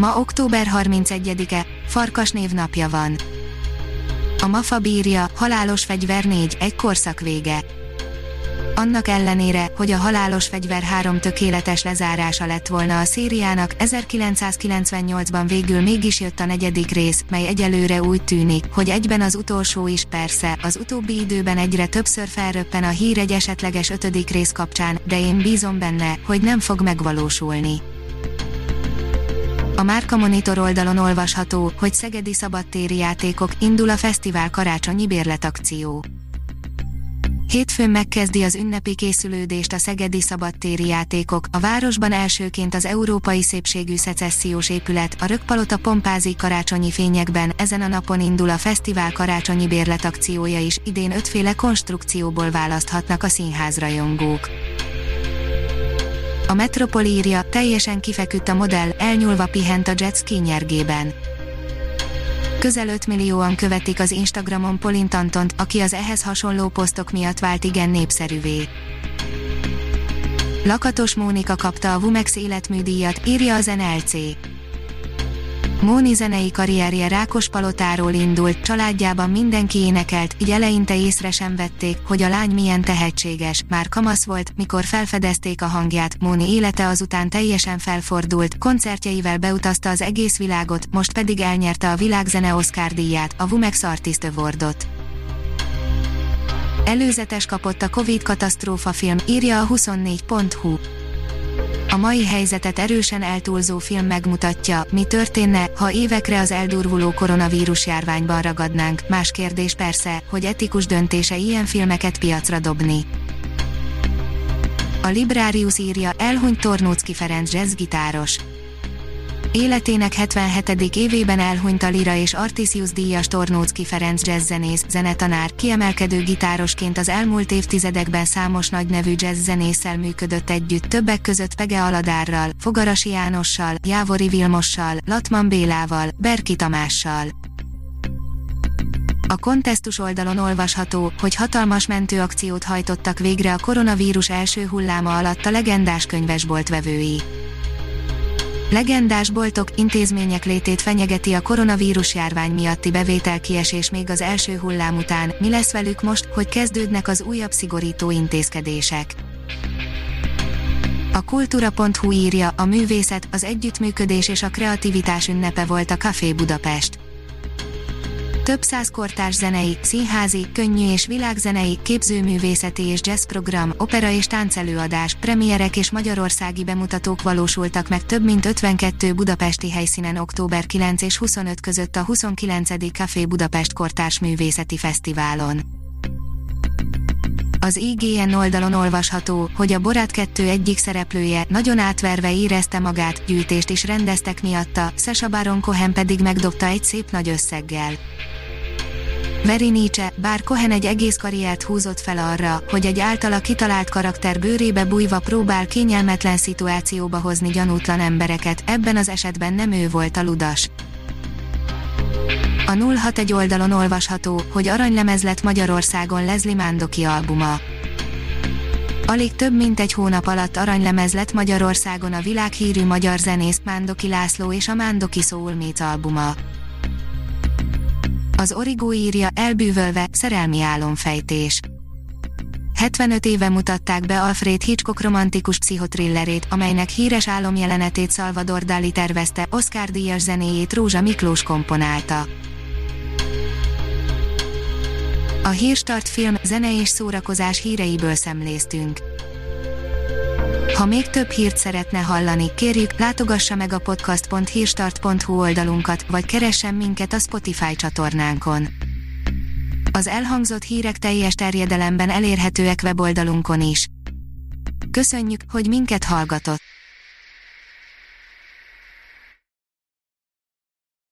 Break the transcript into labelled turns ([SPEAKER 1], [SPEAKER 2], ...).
[SPEAKER 1] Ma október 31-e, Farkas névnapja van. A MAFA bírja, halálos fegyver 4, egy korszak vége. Annak ellenére, hogy a halálos fegyver 3 tökéletes lezárása lett volna a szériának, 1998-ban végül mégis jött a negyedik rész, mely egyelőre úgy tűnik, hogy egyben az utolsó is persze, az utóbbi időben egyre többször felröppen a hír egy esetleges ötödik rész kapcsán, de én bízom benne, hogy nem fog megvalósulni. A Márka Monitor oldalon olvasható, hogy Szegedi Szabadtéri Játékok indul a fesztivál karácsonyi bérletakció. Hétfőn megkezdi az ünnepi készülődést a Szegedi Szabadtéri Játékok, a városban elsőként az Európai Szépségű Szecessziós Épület, a Rökpalota pompázik karácsonyi fényekben, ezen a napon indul a fesztivál karácsonyi bérletakciója is, idén ötféle konstrukcióból választhatnak a színházrajongók. A Metropol írja, teljesen kifeküdt a modell, elnyúlva pihent a jet nyergében. Közel 5 millióan követik az Instagramon Polint Antont, aki az ehhez hasonló posztok miatt vált igen népszerűvé. Lakatos Mónika kapta a Vumex életműdíjat, írja az NLC. Móni zenei karrierje Rákospalotáról indult, családjában mindenki énekelt, így eleinte észre sem vették, hogy a lány milyen tehetséges, már kamasz volt, mikor felfedezték a hangját, Móni élete azután teljesen felfordult, koncertjeivel beutazta az egész világot, most pedig elnyerte a világzene Oscar díját, a Vumex Artist Awardot. Előzetes kapott a Covid katasztrófa film, írja a 24.hu. A mai helyzetet erősen eltúlzó film megmutatja, mi történne, ha évekre az eldurvuló koronavírus járványban ragadnánk. Más kérdés persze, hogy etikus döntése ilyen filmeket piacra dobni. A Librarius írja, elhunyt Tornócki Ferenc jazzgitáros. Életének 77. évében elhunyt a Lira és Artisius díjas Tornócki Ferenc jazzzenész, zenetanár, kiemelkedő gitárosként az elmúlt évtizedekben számos nagy nevű jazzzenésszel működött együtt, többek között Pege Aladárral, Fogarasi Jánossal, Jávori Vilmossal, Latman Bélával, Berki Tamással. A kontesztus oldalon olvasható, hogy hatalmas mentőakciót hajtottak végre a koronavírus első hulláma alatt a legendás könyvesbolt vevői. Legendás boltok, intézmények létét fenyegeti a koronavírus járvány miatti bevételkiesés még az első hullám után, mi lesz velük most, hogy kezdődnek az újabb szigorító intézkedések. A kultúra.hu írja, a művészet, az együttműködés és a kreativitás ünnepe volt a Café Budapest több száz kortárs zenei, színházi, könnyű és világzenei, képzőművészeti és jazzprogram, opera és táncelőadás, premierek és magyarországi bemutatók valósultak meg több mint 52 budapesti helyszínen október 9 és 25 között a 29. Café Budapest Kortárs Művészeti Fesztiválon. Az IGN oldalon olvasható, hogy a Borát 2 egyik szereplője nagyon átverve érezte magát, gyűjtést is rendeztek miatta, Sasha Baron Cohen pedig megdobta egy szép nagy összeggel. Very Nietzsche, bár Cohen egy egész karriert húzott fel arra, hogy egy általa kitalált karakter bőrébe bújva próbál kényelmetlen szituációba hozni gyanútlan embereket, ebben az esetben nem ő volt a ludas. A 061 oldalon olvasható, hogy aranylemez lett Magyarországon Leslie Mándoki albuma. Alig több mint egy hónap alatt aranylemez lett Magyarországon a világhírű magyar zenész Mándoki László és a Mándoki Soulmates albuma. Az Origo írja, elbűvölve, szerelmi álomfejtés. 75 éve mutatták be Alfred Hitchcock romantikus pszichotrillerét, amelynek híres álomjelenetét Salvador Dali tervezte, Oscar díjas zenéjét Rózsa Miklós komponálta. A Hírstart film, zene és szórakozás híreiből szemléztünk. Ha még több hírt szeretne hallani, kérjük, látogassa meg a podcast.hírstart.hu oldalunkat, vagy keressen minket a Spotify csatornánkon. Az elhangzott hírek teljes terjedelemben elérhetőek weboldalunkon is. Köszönjük, hogy minket hallgatott!